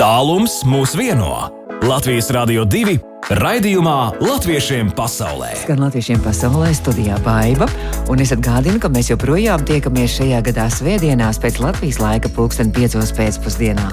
Tālums mūs vieno. Latvijas Rādio 2 Raidījumā Latviešiem pasaulē. Skan Latviešiem pasaulē studijā Baiva, un es atgādinu, ka mēs joprojām tiekamies šajā gadā svētdienās pēc Latvijas laika pulksten 5. pēcpusdienā.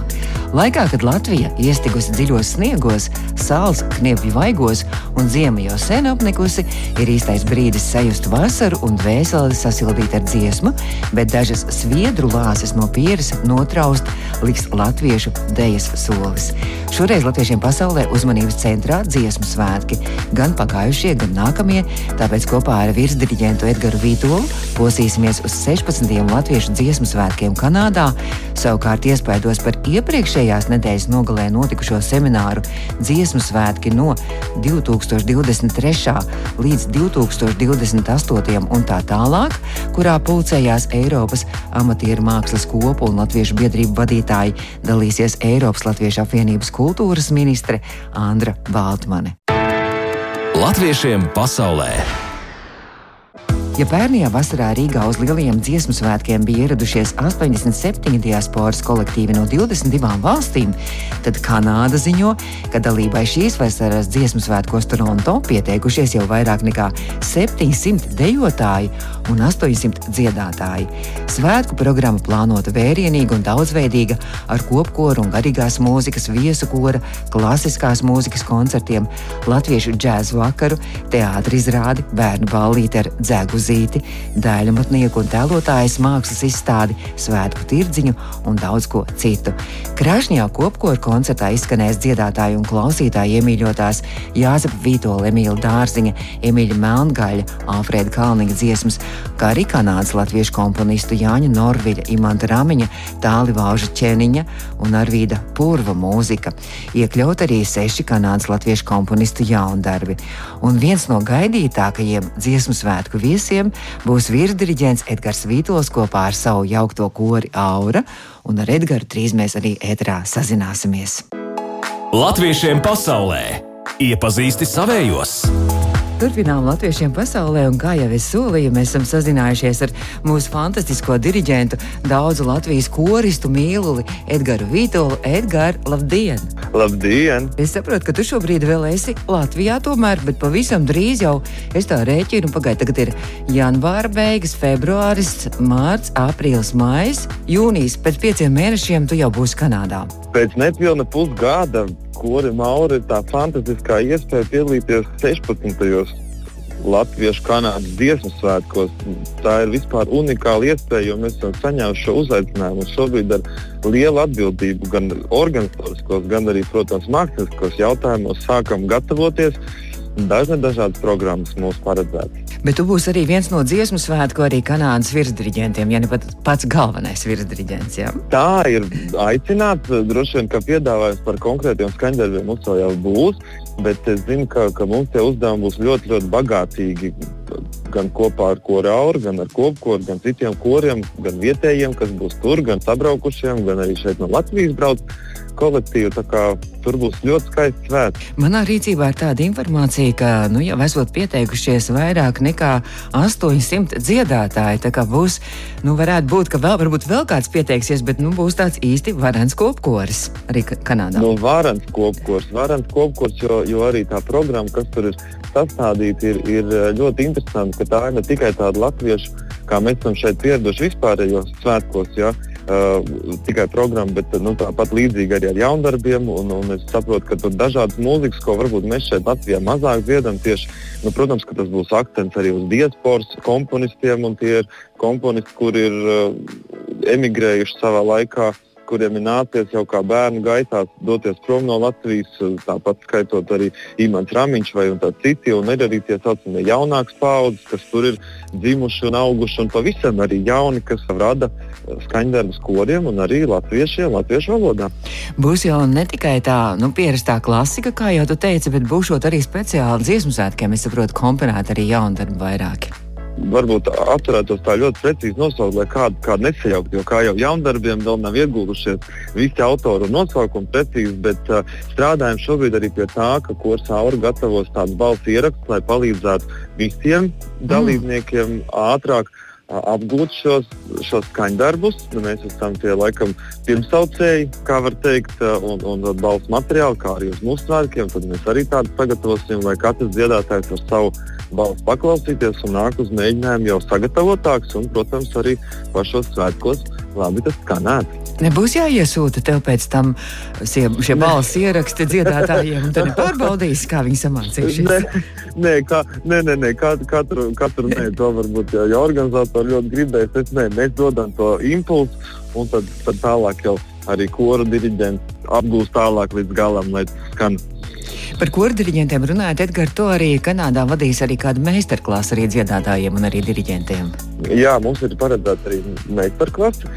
Laikā, kad Latvija iestigusi dziļos sniegos, sāls kniepju vaigos un ziema jau sen apnikusi, ir īstais brīdis sajust vasaru un dvēseli sasildīt ar dziesmu, bet dažas sviedru lāses no pieres notraust liks latviešu dejas solis. Šoreiz Latviešiem pasaulē uzmanības centrā dziesma dziesmu svētki, gan pagājušie, gan nākamie. Tāpēc kopā ar virsdiriģentu Edgars Vītolu posīsimies uz 16. latviešu dziesmu svētkiem Kanādā. Savukārt iespaidos par iepriekšējās nedēļas nogalē notikušo semināru dziesmu svētki no 2023. līdz 2028. un tā tālāk, kurā pulcējās Eiropas amatieru mākslas kopu un latviešu biedrību vadītāji, dalīsies Eiropas Latviešu apvienības kultūras ministre Andra Baltmane mani. Latviešiem pasaulē! Ja pērnajā vasarā Rīgā uz lielajiem dziesmu svētkiem bija ieradušies 87 diasporas kolektīvi no 22 valstīm, tad Kanāda ziņo, ka dalībai šīs vasaras dziesmu svētkos Toronto pieteikušies jau vairāk nekā 700 dejotāji un 800 dziedātāji. Svētku programma plānota vērienīga un daudzveidīga ar kopkoru un garīgās mūzikas viesu kora, klasiskās mūzikas koncertiem, latviešu džēzu vakaru, teātris izrādi, bērnu ballīti ar dzēgu zīti, dēļamatnieku un tēlotājas mākslas izstādi, svētku tirdziņu un daudz ko citu. Krašņā kopkoru koncertā izskanēs dziedātāju un klausītāju iemīļotās Jāzepa Vītola, Emīļa Dārziņa, Emīļa Melngaļa, Alfrēda Kalniņa dziesmas, kā arī kanādas latviešu komponistu Jāņa Norviļa, Imanta Ramiņa, Tāli Vāža Čeniņa un Arvīda Purva mūzika. Iekļaut arī seši kanādas latviešu komponistu jaundarbi. Un viens no gaidītākajiem dziesmu svētku viesiem viesiem būs virsdiriģents Edgars Vītols kopā ar savu jaukto kori Aura, un ar Edgars drīz mēs arī ētrā sazināsimies. Latviešiem pasaulē iepazīsti savējos! Turpinām latviešiem pasaulē, un kā jau es solīju, mēs esam sazinājušies ar mūsu fantastisko diriģentu, daudzu Latvijas koristu mīluli Edgars Vītolu. Edgars, labdien! Labdien! Es saprotu, ka tu šobrīd vēl esi Latvijā, tomēr, bet pavisam drīz jau es tā rēķinu. Pagaidā, tagad ir janvāra beigas, februāris, mārts, aprīlis, maijs, jūnijas. Pēc pieciem mēnešiem tu jau būsi Kanādā. Pēc nepilna pusgada Kori Mauri ir tā fantastiskā iespēja piedalīties 16. Latviešu kanādas dziesmu svētkos. Tā ir vispār unikāla iespēja, jo mēs esam saņēmuši šo uzaicinājumu. Šobrīd ar lielu atbildību gan organizatoriskos, gan arī, protams, mākslinieckos jautājumos sākam gatavoties. Dažne dažādas programmas mūs paredzētas. Bet tu būsi arī viens no dziesmu svētku, arī Kanādas virsdiriģentiem, ja ne pat pats galvenais virsdiriģents. Ja? Tā ir aicināta. Droši vien, ka piedāvājums par konkrētiem skaņdarbiem mums jau būs, bet es zinu, ka, ka mums tie uzdevumi būs ļoti, ļoti bagātīgi. Gan kopā ar korauru, gan ar kopkoru, gan citiem koriem, gan vietējiem, kas būs tur, gan sabraukušiem, gan arī šeit no Latvijas brauc kolektīvu. Tur būs ļoti skaists svēts. Manā rīcībā ir tāda informācija, ka nu, jau esot pieteikušies vairāk nekā 800 dziedātāji. Tā kā būs, nu, varētu būt, ka vēl, varbūt vēl kāds pieteiksies, bet nu, būs tāds īsti varants kopkoris arī Kanādā. Nu, varants kopkors, varants kopkors, jo, jo arī tā programma, kas tur ir sastādīta, ir, ir ļoti interesanta, ka tā ir ne tikai tāda latviešu, kā mēs esam šeit pieraduši vispārējos svētkos. Ja, uh, tikai programma, bet nu, tāpat līdzīgi arī ar jaundarbiem. Un, un es saprotu, ka tur ir dažādas mūzikas, ko varbūt mēs šeit Latvijā mazāk dziedam. Tieši, nu, protams, ka tas būs akcents arī uz diasporas komponistiem, un tie ir komponisti, kuri ir uh, emigrējuši savā laikā kuriem ir nācies jau kā bērnu gaitās doties prom no Latvijas, tāpat skaitot arī Imants Ramiņš vai citi, un ir arī tie saucamie jaunākas paudzes, kas tur ir dzimuši un auguši, un pavisam arī jauni, kas rada skaņdarbus koriem un arī latviešiem, latviešu valodā. Būs jau ne tikai tā nu, pierastā klasika, kā jau tu teici, bet būs arī speciāli dziesmu svētkiem, es saprotu, komponēti arī jaundarbi vairāki varbūt atcerētos tā ļoti precīzi nosaukt, lai kādu, kādu nesajaukt. Jo kā jau jaundarbiem vēl nav iegūlušies visi autori un nosaukumi precīzi, bet uh, strādājam šobrīd arī pie tā, ka Korsaura gatavos tādu balsu ierakstu, lai palīdzētu visiem mm. dalībniekiem ātrāk apgūt šos, šos skaņdarbus. Nu, mēs esam tie laikam pirmsaucēji, kā var teikt, un, un balss materiāli, kā arī uz mūsu svētkiem. Tad mēs arī tādu sagatavosim, lai katrs dziedātājs ar savu balsu paklausīties un nāk uz mēģinājumu jau sagatavotāks un, protams, arī pašos svētkos labi tas skanētu. Nebūs jāiesūta tev pēc tam šie, šie balss ieraksti dziedātājiem, un tad nepārbaudīs, kā viņi samācījušies. Nē, nē, kā, nē, nē, nē katru, katru, katru nē, to varbūt jau, jau organizatori ļoti gribēs. Es, nē, mēs dodam to impulsu, un tad, tad tālāk jau arī koru diriģents apgūst tālāk līdz galam, lai tas skan Par kordiriģentiem runājot, Edgars, to arī Kanādā vadīs arī kādu meistarklasu arī dziedātājiem un arī diriģentiem. Jā, mums ir paredzēta arī meistarklase.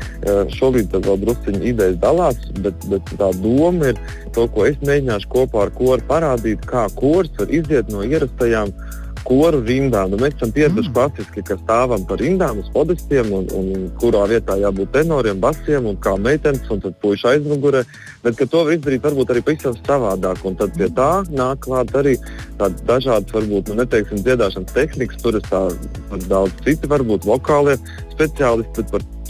Šobrīd tas vēl druskuļi idejas dalās, bet, bet tā doma ir to, ko es mēģināšu kopā ar koru parādīt, kā kurs var iziet no ierastajām koru rindām. Nu, mēs esam pieraduši mm. klasiski, ka stāvam par rindām uz podestiem, un, un kurā vietā jābūt tenoriem, basiem un kā meitenes, un tad puiši aizmugurē. Bet to var izdarīt varbūt arī pavisam savādāk. Un tad pie tā nāk klāt arī tādas dažādas, varbūt, nu, neteiksim, dziedāšanas tehnikas, tur ir daudz citi, varbūt vokālie speciālisti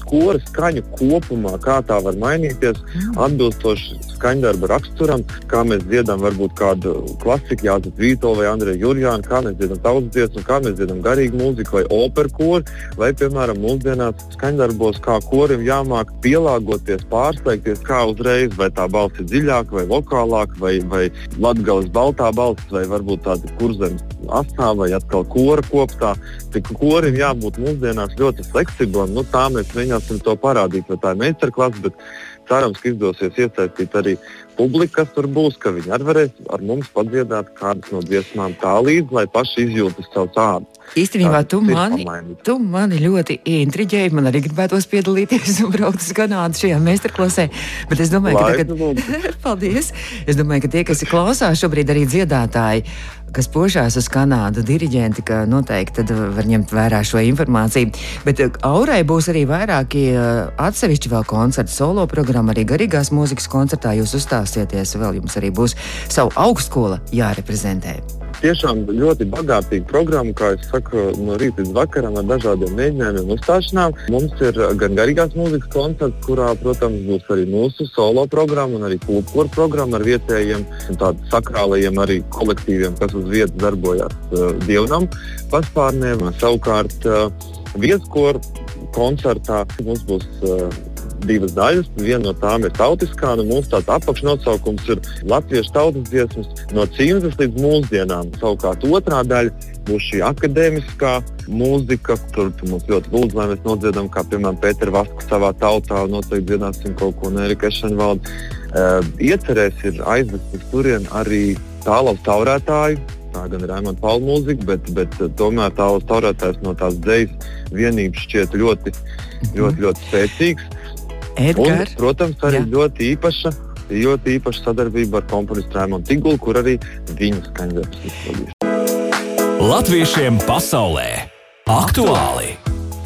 kora skaņu kopumā, kā tā var mainīties, mm. atbilstoši skaņdarba raksturam, kā mēs dziedam varbūt kādu klasiku, Jānis Vīto vai Andreju Jurjānu, kā mēs dziedam tautas dziesmu, kā mēs dziedam garīgu mūziku vai operu koru, vai, piemēram, mūsdienās skaņdarbos, kā korim jāmāk pielāgoties, pārsteigties, kā uzreiz, vai tā balss ir dziļāka vai vokālāka, vai, vai latgales baltā balss, vai varbūt tāda kurzemes astā vai atkal kora kopstā. Tik korim jābūt mūsdienās ļoti fleksiblam. Nu, tā mēs mēģināsim to parādīt, vai tā ir meistarklase, bet cerams, ka izdosies iesaistīt arī publiku, kas tur būs, ka viņi arī varēs ar mums padziedāt kādas no dziesmām tā līdzi, lai paši izjūtas savu tādu. Īstenībā tu mani, tu mani ļoti intriģēji. Man arī gribētos piedalīties un braukt uz Kanādu šajā meistarklasē. Bet es domāju, ka, tagad... Paldies. es domāju, ka tie, kas klausās, šobrīd arī dziedātāji, kas pošās uz Kanādu, diriģenti, ka noteikti var ņemt vērā šo informāciju. Bet uh, Aurai būs arī vairāki uh, atsevišķi vēl koncerti, solo programma, arī garīgās mūzikas koncertā jūs uzstāsieties. Vēl jums arī būs savu augstskola jāreprezentē tiešām ļoti bagātīga programma, kā jau saku, no rīta līdz vakaram ar dažādiem mēģinājumiem un uzstāšanām. Mums ir gan garīgās mūzikas koncerts, kurā, protams, būs arī mūsu solo programma un arī klubkora programma ar vietējiem sakrālajiem arī kolektīviem, kas uz vietas darbojās uh, dievnam paspārnēm. Savukārt uh, vieskoru koncertā mums būs uh, divas daļas. Viena no tām ir tautiskā, un nu, mūsu tāds apakšnosaukums ir latviešu tautas dziesmas no cīņas līdz mūsdienām. Savukārt otrā daļa būs šī akadēmiskā mūzika. Tur mums ļoti lūdzu, lai mēs nodziedam, kā piemēram Pēters Vasku savā tautā, noteikti dziedāsim kaut ko no Erika Ešenvalda. Uh, iecerēs ir aizvest uz turieni arī tālaus taurētāju. Tā gan ir Raimonda Paula mūzika, bet, bet tomēr tālāk taurētājs no tās dzejas vienības šķiet ļoti, ļoti, ļoti spēcīgs. Edgars. Un, protams, arī Jā. ļoti īpaša, ļoti īpaša sadarbība ar komponistu Rēmonu Tigulu, kur arī viņa skaņdarbs izpildījis. Latviešiem pasaulē aktuāli!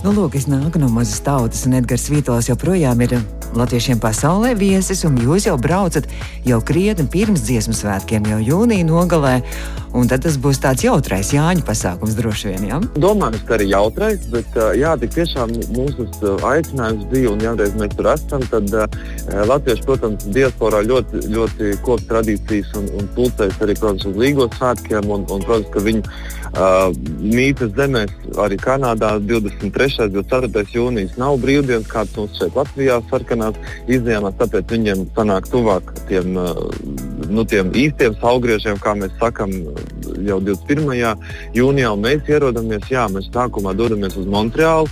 Nu, lūk, es nāku no mazas tautas, un Edgars Vītols joprojām ir latviešiem pasaulē viesis, un jūs jau braucat jau krietni pirms dziesmu svētkiem, jau jūnija nogalē. Un tad tas būs tāds jautrais Jāņa pasākums droši vien. Ja? Domāju, ka arī jautrais, bet jā, tik tiešām mūsu aicinājums bija, un jāreiz mēs tur esam, tad latvieši, protams, diasporā ļoti, ļoti kopas tradīcijas un, un pulcēs arī, protams, uz Līgos svētkiem, un, un protams, ka viņi uh, mītas zemēs arī Kanādā 23. 3. un 4. jūnijas nav brīvdienas, kādas mums šeit Latvijā sarkanās izdienās, tāpēc viņiem sanāk tuvāk tiem, nu, tiem īstiem saulgriežiem, kā mēs sakam, jau 21. jūnijā. Mēs ierodamies, jā, mēs sākumā dodamies uz Montreālu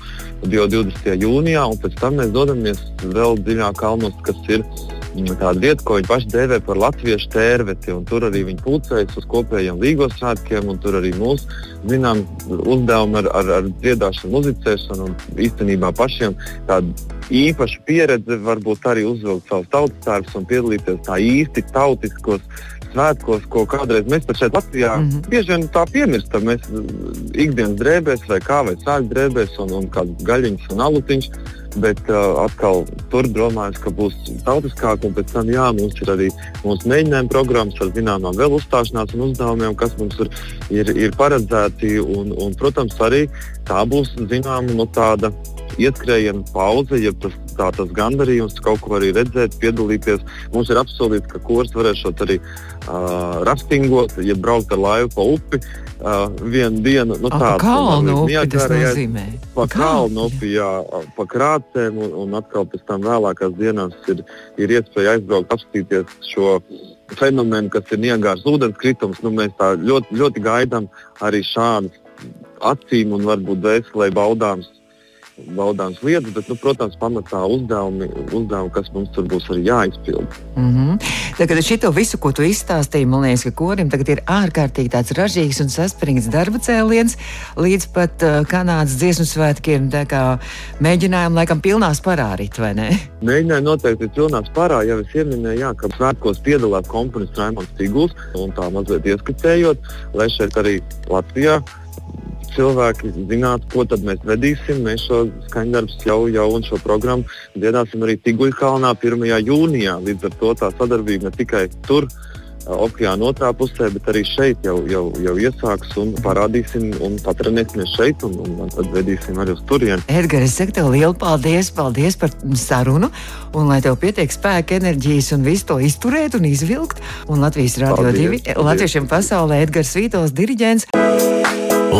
jau 20. jūnijā, un pēc tam mēs dodamies vēl dziļāk kalnos, kas ir tāda vieta, ko viņi paši dēvē par latviešu tērveti. Tur arī viņi pulcējas uz kopējiem līgos svētkiem, un tur arī mūsu zinām, uzdevumi ar, ar, ar dziedāšanu, muzicēšanu un īstenībā pašiem tādu īpašu pieredzi, varbūt arī uzvilkt savus tautas tērpus un piedalīties tā īsti tautiskos svētkos, ko kādreiz mēs pat šeit Latvijā mm -hmm. bieži vien tā piemirstam. Mēs ikdienas drēbēs vai kā vai sāļu drēbēs un, un kādas gaļiņas un alutiņas bet uh, atkal tur domājams, ka būs tautiskāk, un pēc tam jā, mums ir arī mūsu mēģinājuma programmas ar zināmām vēl uzstāšanās un uzdevumiem, kas mums ir, ir, ir paredzēti. Un, un, protams, arī tā būs zināma nu, tāda ieskrējiena pauze, ja tas, tā, tas gandarījums kaut ko arī redzēt, piedalīties. Mums ir apsolīts, ka kurs varēs arī uh, raftingot, ja braukt ar laivu pa upi. Uh, vienu dienu nu, tādu kalnu nozīmē. Pa kalnu upi, jā, pa krācēm, un, un atkal pēc tam vēlākās dienās ir, ir iespēja aizbraukt, apstīties šo fenomenu, kas ir niegārs ūdenskritums. Nu, mēs tā ļoti, ļoti gaidām arī šādas acīm un varbūt dvēselē baudāmas baudāmas lietas, bet, nu, protams, pamatā uzdevumi, uzdevumi, kas mums tur būs arī jāizpild. Mm -hmm. Tagad šito visu, ko tu izstāstīji, man liekas, ka korim tagad ir ārkārtīgi tāds ražīgs un saspringts darba cēliens līdz pat uh, Kanādas dziesmu svētkiem. Mēģinājumi laikam pilnā sparā rit, vai ne? Mēģinājumi noteikti ir pilnā sparā. Jau es ieminēju, jā, ka svētkos piedalās komponists Raimons Tīguls un tā mazliet ieskicējot, lai šeit arī Latvijā cilvēki zinātu, ko tad mēs vedīsim. Mēs šo skaņdarbus jau, jau un šo programmu dziedāsim arī Tiguļkalnā 1. jūnijā. Līdz ar to tā sadarbība ne tikai tur. Okeāna otrā pusē, bet arī šeit jau, jau, jau iesāks un parādīsim, un patrenēsimies šeit, un, un, tad vedīsim arī uz turieni. Edgars, es saku tev lielu paldies, paldies par sarunu, un lai tev pietiek spēka, enerģijas un visu to izturēt un izvilkt. Un Latvijas Rādio 2, Latviešiem pasaulē Edgars Vītos, diriģents.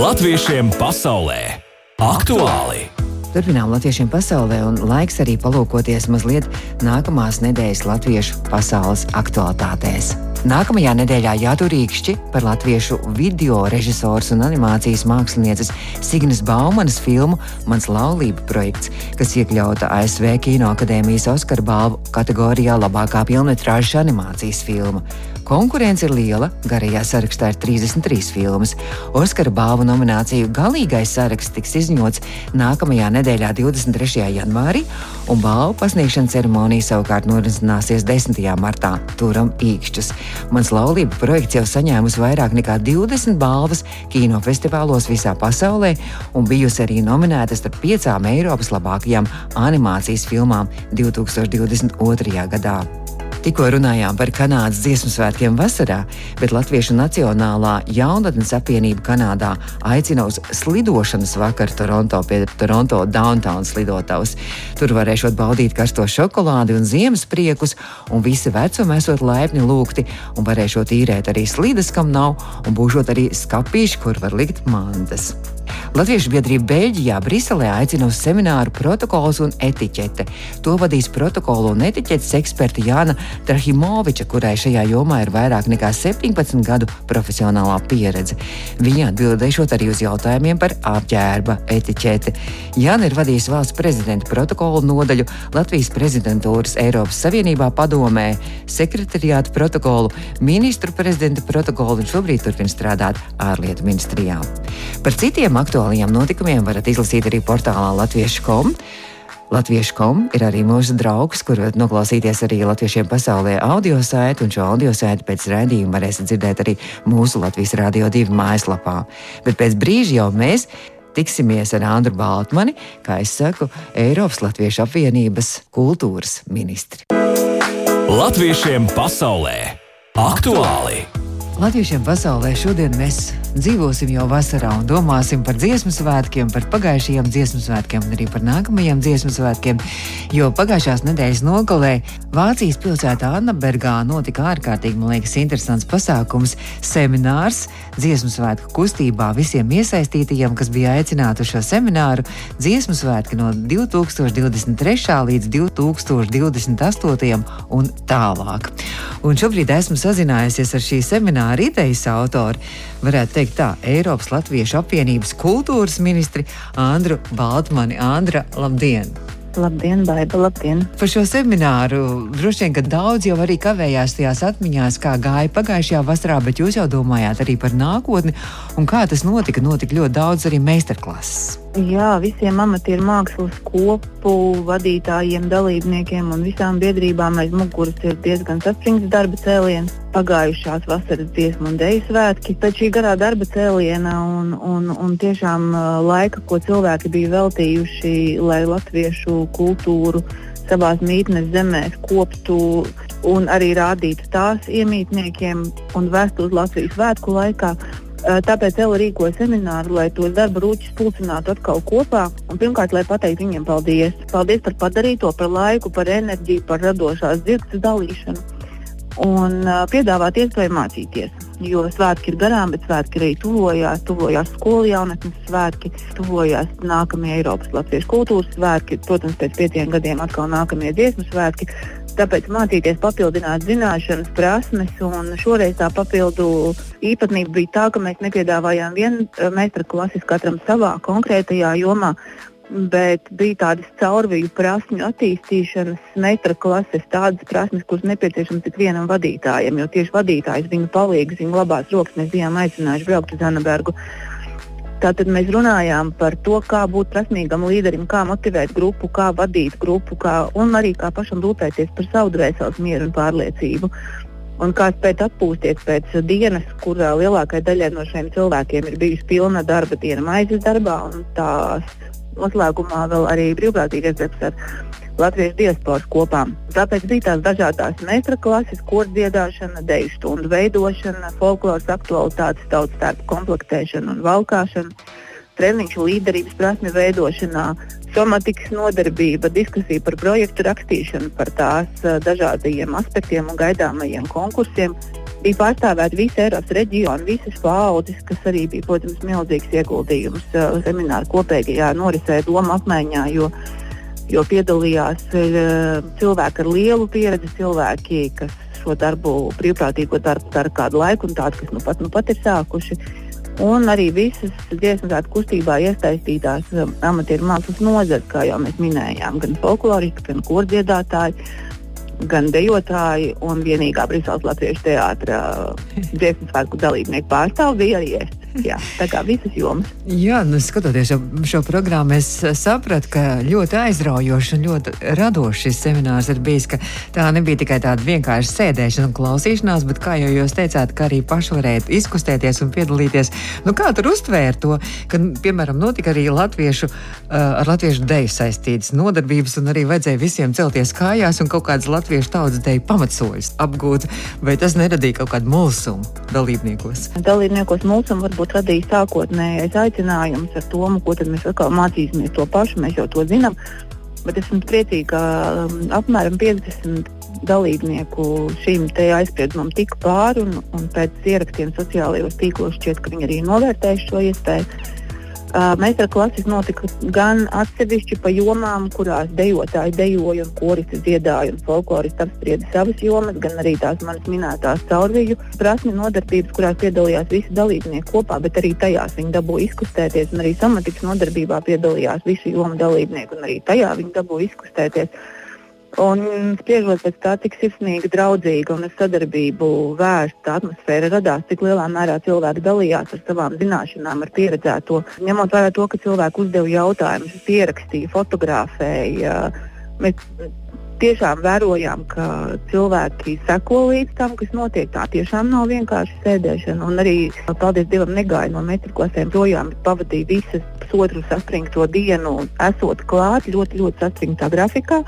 Latviešiem pasaulē aktuāli! Turpinām latviešiem pasaulē, un laiks arī palūkoties mazliet nākamās nedēļas latviešu pasaules aktualitātēs. Nākamajā nedēļā jāturīkšķi par latviešu video režisors un animācijas mākslinieces Signas Baumanas filmu Mans laulība projekts, kas iekļauta ASV Kinoakadēmijas Oskara balvu kategorijā labākā filmetrāžas animācijas filma. Konkurence ir liela, garajā sarakstā ir 33 filmas. Oskara balvu nomināciju galīgais saraksts tiks izņots nākamajā nedēļā, 23. janvārī, un balvu pasniegšanas ceremonija savukārt norisināsies 10. martā. Turam īkšķus. Mans laulība projekts jau saņēmusi vairāk nekā 20 balvas kinofestivālos visā pasaulē un bijusi arī nominēta starp piecām Eiropas labākajām animācijas filmām 2022. gadā. Tikko runājām par Kanādas dziesmu svētkiem vasarā, bet Latviešu Nacionālā jaunatnes apvienība Kanādā aicina uz slidošanas vakaru Toronto pie Toronto Downtown slidotavas. Tur varēšot baudīt karsto šokolādi un ziemas priekus, un visi vecumi esot laipni lūgti, un varēšot īrēt arī slidas, kam nav, un būšot arī skapīši, kur var likt mantas. Latviešu biedrība Beļģijā Briselē aicina uz semināru protokols un etiķete. To vadīs protokolu un etiķetes eksperta Jāna Trahimoviča, kurai šajā jomā ir vairāk nekā 17 gadu profesionālā pieredze. Viņa atbildēšot arī uz jautājumiem par apģērba etiķeti. Jāna ir vadījis valsts prezidenta protokolu nodaļu Latvijas prezidentūras Eiropas Savienībā padomē, sekretariāta protokolu, ministru prezidenta protokolu un šobrīd turpina strādāt ārlietu ministrijā. Par citiem aktuāliem aktuālajiem notikumiem varat izlasīt arī portālā Latviešu.com. Latviešu.com ir arī mūsu draugs, kur varat noklausīties arī latviešiem pasaulē audio saiti, un šo audio saiti pēc raidījuma varēsiet dzirdēt arī mūsu Latvijas Rādio 2 mājaslapā. Bet pēc brīža jau mēs tiksimies ar Andru Baltmani, kā es saku, Eiropas Latviešu apvienības kultūras ministri. Latviešiem pasaulē aktuāli! Latviešiem pasaulē šodien mēs dzīvosim jau vasarā un domāsim par dziesmu svētkiem, par pagājušajiem dziesmu svētkiem un arī par nākamajiem dziesmu svētkiem. Jo pagājušās nedēļas nogalē Vācijas pilsētā Annabergā notika ārkārtīgi, man liekas, interesants pasākums - seminārs dziesmu svētku kustībā visiem iesaistītajiem, kas bija aicināti uz šo semināru. Dziesmu svētki no 2023. līdz 2028. un tālāk. Un šobrīd esmu sazinājusies ar šī semināra idejas autoru varētu teikt tā, Eiropas Latviešu apvienības kultūras ministri Andru Baltmani. Andra, labdien! Labdien, Baiba, labdien! Par šo semināru droši vien, ka daudz jau arī kavējās tajās atmiņās, kā gāja pagājušajā vasarā, bet jūs jau domājāt arī par nākotni un kā tas notika. Notika ļoti daudz arī meistarklases. Jā, visiem amatieru mākslas kopu vadītājiem, dalībniekiem un visām biedrībām aiz muguras ir diezgan saspringts darba cēliens. Pagājušās vasaras dziesmu un dēļu svētki. Pēc šī garā darba cēliena un, un, un tiešām laika, ko cilvēki bija veltījuši, lai latviešu kultūru savās mītnes zemēs koptu un arī rādītu tās iemītniekiem un vēstu uz Latvijas svētku laikā. Tāpēc Ela rīkoja semināru, lai tos darba rūķus pulcinātu atkal kopā. Un, pirmkārt, lai pateiktu viņiem paldies. Paldies par padarīto, par laiku, par enerģiju, par radošās dzirdes dalīšanu. Un uh, piedāvāt iespēju mācīties. Jo svētki ir garām, bet svētki arī tuvojās. Tuvojās skolu jaunatnes svētki, tuvojās nākamie Eiropas Latvijas kultūras svētki. Protams, pēc pieciem gadiem atkal nākamie dziesmu svētki. Tāpēc mācīties, papildināt zināšanas, prasmes. Šoreiz tā papildu īpatnība bija tā, ka mēs nepiedāvājām vienu eh, meistara klases katram savā konkrētajā jomā, bet bija tādas caurviju prasmju attīstīšanas meistara klases, tādas prasmes, kuras nepieciešamas tik vienam vadītājam, jo tieši vadītājs viņu palīgs, viņu labās rokas mēs bijām aicinājuši braukt uz Anabergu. Tātad mēs runājām par to, kā būt prasmīgam līderim, kā motivēt grupu, kā vadīt grupu, kā, un arī kā pašam rūpēties par savu dvēseles mieru un pārliecību. Un kā spēt atpūsties pēc dienas, kurā lielākajai daļai no šiem cilvēkiem ir bijusi pilna darba diena maizes darbā, un tās noslēgumā vēl arī brīvprātīgais darbs ar latviešu diasporas kopām. Tāpēc bija tās dažādas meistara klases, kursu dziedāšana, deju stundu veidošana, folkloras aktualitātes, tautas tērpu komplektēšana un valkāšana, treniņš līderības prasme veidošanā, somatikas nodarbība, diskusija par projektu rakstīšanu, par tās dažādajiem aspektiem un gaidāmajiem konkursiem. Bija pārstāvēta visa Eiropas reģiona, visas paudzes, kas arī bija, protams, milzīgs ieguldījums semināru kopīgajā norisē, doma apmaiņā. Jo jo piedalījās uh, cilvēki ar lielu pieredzi, cilvēki, kas šo darbu, brīvprātīgo darbu dara kādu laiku, un tādi, kas nu pat, nu pat ir sākuši. Un arī visas dziesmu svētku kustībā iesaistītās um, amatieru mākslas nozares, kā jau mēs minējām, gan folkloristi, gan kordziedātāji, gan dejotāji un vienīgā Briseles Latviešu teātra dziesmu svētku dalībnieku pārstāvja bija arī es. Jā, tā kā visas jomas. Jā, nu, skatoties šo, šo programmu, es sapratu, ka ļoti aizraujoši un ļoti radošs šis seminārs ir bijis. Tā nebija tikai tāda vienkārša sēdēšana un klausīšanās, bet, kā jau jūs teicāt, arī paši varētu izkustēties un piedalīties. Nu, kā tur uztvērt to, ka, piemēram, notika arī latviešu, uh, ar latviešu deju saistītas nodarbības, un arī vajadzēja visiem celties kājās un kaut kādas latviešu tautas deju pamatsoļus apgūt, vai tas neradīja kaut kādu mulsumu dalībniekos? Dalībniekos mulsumu varbūt varbūt radīja sākotnējais aicinājums ar domu, ko tad mēs atkal mācīsimies to pašu, mēs jau to zinām. Bet esmu priecīga, ka um, apmēram 50 dalībnieku šīm aizspriedumam tika pāri, un, un pēc ierakstiem sociālajos tīklos šķiet, ka viņi arī novērtējuši šo iespēju. Uh, Meistara klases notika gan atsevišķi pa jomām, kurās dejotāji dejoja un koristi dziedāja un folkloristi apsprieda savas jomas, gan arī tās manas minētās caurviju prasmi nodarbības, kurās piedalījās visi dalībnieki kopā, bet arī tajās viņi dabūja izkustēties, un arī samatikas nodarbībā piedalījās visi jomu dalībnieki, un arī tajā viņi dabūja izkustēties. Un spriežot pēc tā, cik sirsnīga, draudzīga un sadarbību vērsta atmosfēra radās, cik lielā mērā cilvēki dalījās ar savām zināšanām, ar pieredzēto. Ņemot vērā to, ka cilvēki uzdeva jautājumus, pierakstīja, fotografēja, mēs tiešām vērojām, ka cilvēki seko līdz tam, kas notiek. Tā tiešām nav vienkārši sēdēšana. Un arī, paldies Dievam, negāja no metroklasēm projām, bet pavadīja visas pusotru saspringto dienu, esot klāt ļoti, ļoti saspringtā grafikā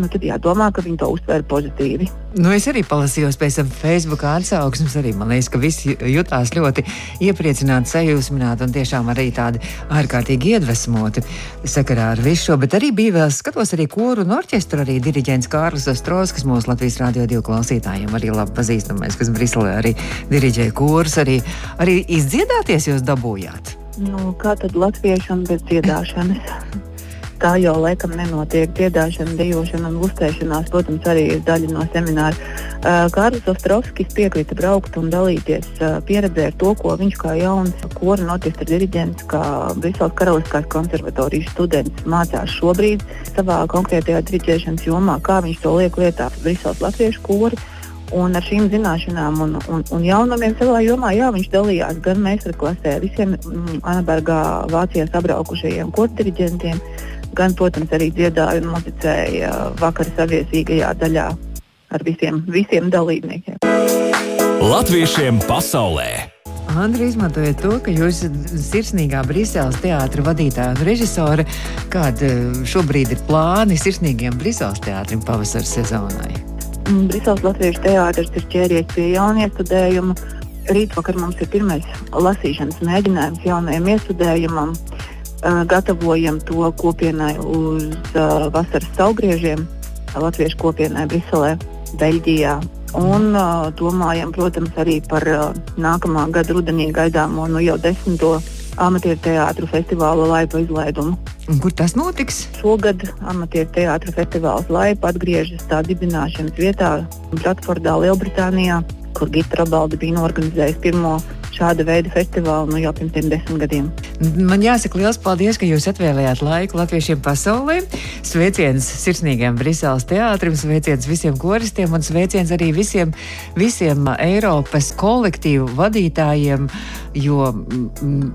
nu, tad jādomā, ka viņi to uztver pozitīvi. Nu, es arī palasījos pēc tam Facebook atsauksmes. Arī man liekas, ka visi jutās ļoti iepriecināti, sajūsmināti un tiešām arī tādi ārkārtīgi iedvesmoti sakarā ar visu šo. Bet arī bija vēl skatos arī koru un orķestru, arī diriģents Kārlis Ostros, kas mūsu Latvijas Rādio 2 klausītājiem arī labi pazīstamais, kas Briselē arī diriģēja korus, arī, arī izdziedāties jūs dabūjāt. Nu, kā tad latviešam bez dziedāšanas? Tā jau laikam nenotiek. Dziedāšana, dejošana un uztēšanās, protams, arī ir daļa no semināra. Uh, Kārlis Ostrovskis piekrita braukt un dalīties uh, pieredzē ar to, ko viņš kā jauns kora un orķestra diriģents, kā Briseles Karaliskās konservatorijas students mācās šobrīd savā konkrētajā diriģēšanas jomā, kā viņš to liek lietā Briseles latviešu kori Un ar šīm zināšanām un, un, un jaunumiem savā jomā jā, viņš dalījās gan meistarklasē visiem mm, Anabergā Vācijā sabraukušajiem kortiriģentiem, gan, protams, arī dziedāja un muzicēja vakara saviesīgajā daļā ar visiem, visiem dalībniekiem. Latviešiem pasaulē! Andri, izmantojot to, ka jūs esat sirsnīgā Briseles teātra vadītāja un režisore, kāda šobrīd ir plāni sirsnīgiem Briseles teātrim pavasaras sezonai? Mm, Briseles Latviešu teātris ir ķēries pie jauniestudējuma. Rītvakar mums ir pirmais lasīšanas mēģinājums jaunajam iestudējumam. Gatavojam to kopienai uz uh, vasaras saugriežiem, Latviešu kopienai Briselē, Beļģijā Un uh, domājam, protams, arī par uh, nākamā gada rudenī gaidāmo nu, jau desmito amatieru teātru festivāla laipa izlaidumu. Un kur tas notiks? Šogad amatieru teātru festivāls laipa atgriežas tā dibināšanas vietā Bratfordā, Lielbritānijā, kur Gita Rabaldi bija norganizējis pirmo šāda veida festivālu nu, jau pirms desmit gadiem. Man jāsaka liels paldies, ka jūs atvēlējāt laiku latviešiem pasaulē. Sveiciens sirsnīgiem Briseles teātrim, sveiciens visiem koristiem un sveiciens arī visiem, visiem Eiropas kolektīvu vadītājiem. Jo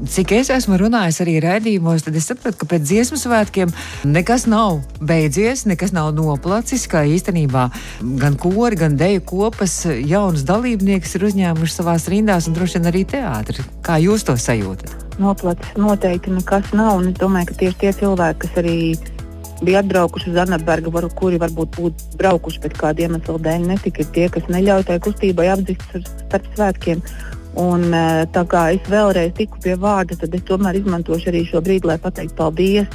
cik es esmu runājis arī raidījumos, tad es sapratu, ka pēc dziesmu svētkiem nekas nav beidzies, nekas nav noplacis. Kā īstenībā gan kori, gan deju kopas jaunus dalībniekus ir uzņēmuši savās rindās un droši vien arī teātri. Kā jūs to sajūtat? Noplacis noteikti nekas nav. Un es domāju, ka tieši tie cilvēki, kas arī bija atbraukuši uz Anabergu, var, kuri varbūt būtu braukuši, bet kāda iemesla dēļ netika, tie, kas neļauj tai kustībai apdzist starp svētkiem. Un, e, tā kā es vēlreiz tiku pie vārda, tad es tomēr izmantošu arī šo brīdi, lai pateiktu paldies.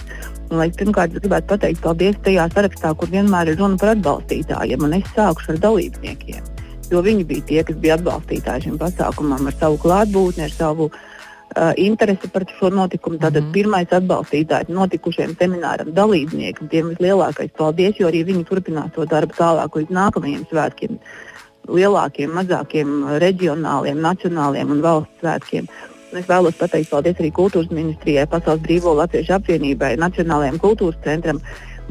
Un, lai pirmkārt, es gribētu pateikt paldies tajā sarakstā, kur vienmēr ir runa par atbalstītājiem, un es sākušu ar dalībniekiem. Jo viņi bija tie, kas bija atbalstītāji šim pasākumam ar savu klātbūtni, ar savu uh, interesi par šo notikumu. Tātad mm pirmais atbalstītājs notikušajam semināram dalībniekiem, tiem vislielākais paldies, jo arī viņi turpinās to darbu tālāk līdz nākamajiem svētkiem lielākiem, mazākiem, reģionāliem, nacionāliem un valsts svētkiem. Un es vēlos pateikt paldies arī Kultūras ministrijai, Pasaules Brīvo Latviešu apvienībai, Nacionālajiem kultūras centram,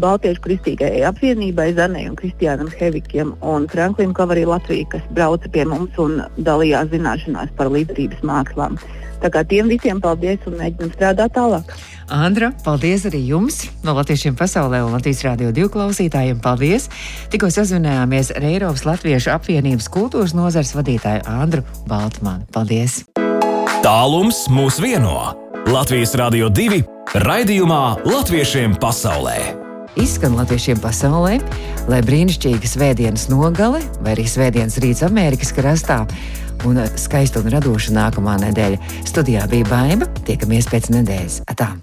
Baltiešu kristīgajai apvienībai, Zanai un Kristiānam Hevikiem un Franklim Kavarī Latviju, kas brauca pie mums un dalījās zināšanās par līdzības mākslām. Tā kā tiem visiem paldies un mēģinam strādāt tālāk. Andra, paldies arī jums no Latviešiem pasaulē un Latvijas Rādio 2 klausītājiem. Paldies! Tikko sazvinājāmies ar Eiropas Latviešu apvienības kultūras nozars vadītāju Andru Baltmanu. Paldies! Tālums mūs vieno! Latvijas Rādio 2 raidījumā Latviešiem pasaulē! Izskan latviešiem pasaulē, lai brīnišķīga svētdienas nogale vai arī svētdienas rīts Amerikas krastā un skaista un radoša nākamā nedēļa. Studijā bija Baiva, tiekamies pēc nedēļas. Atā!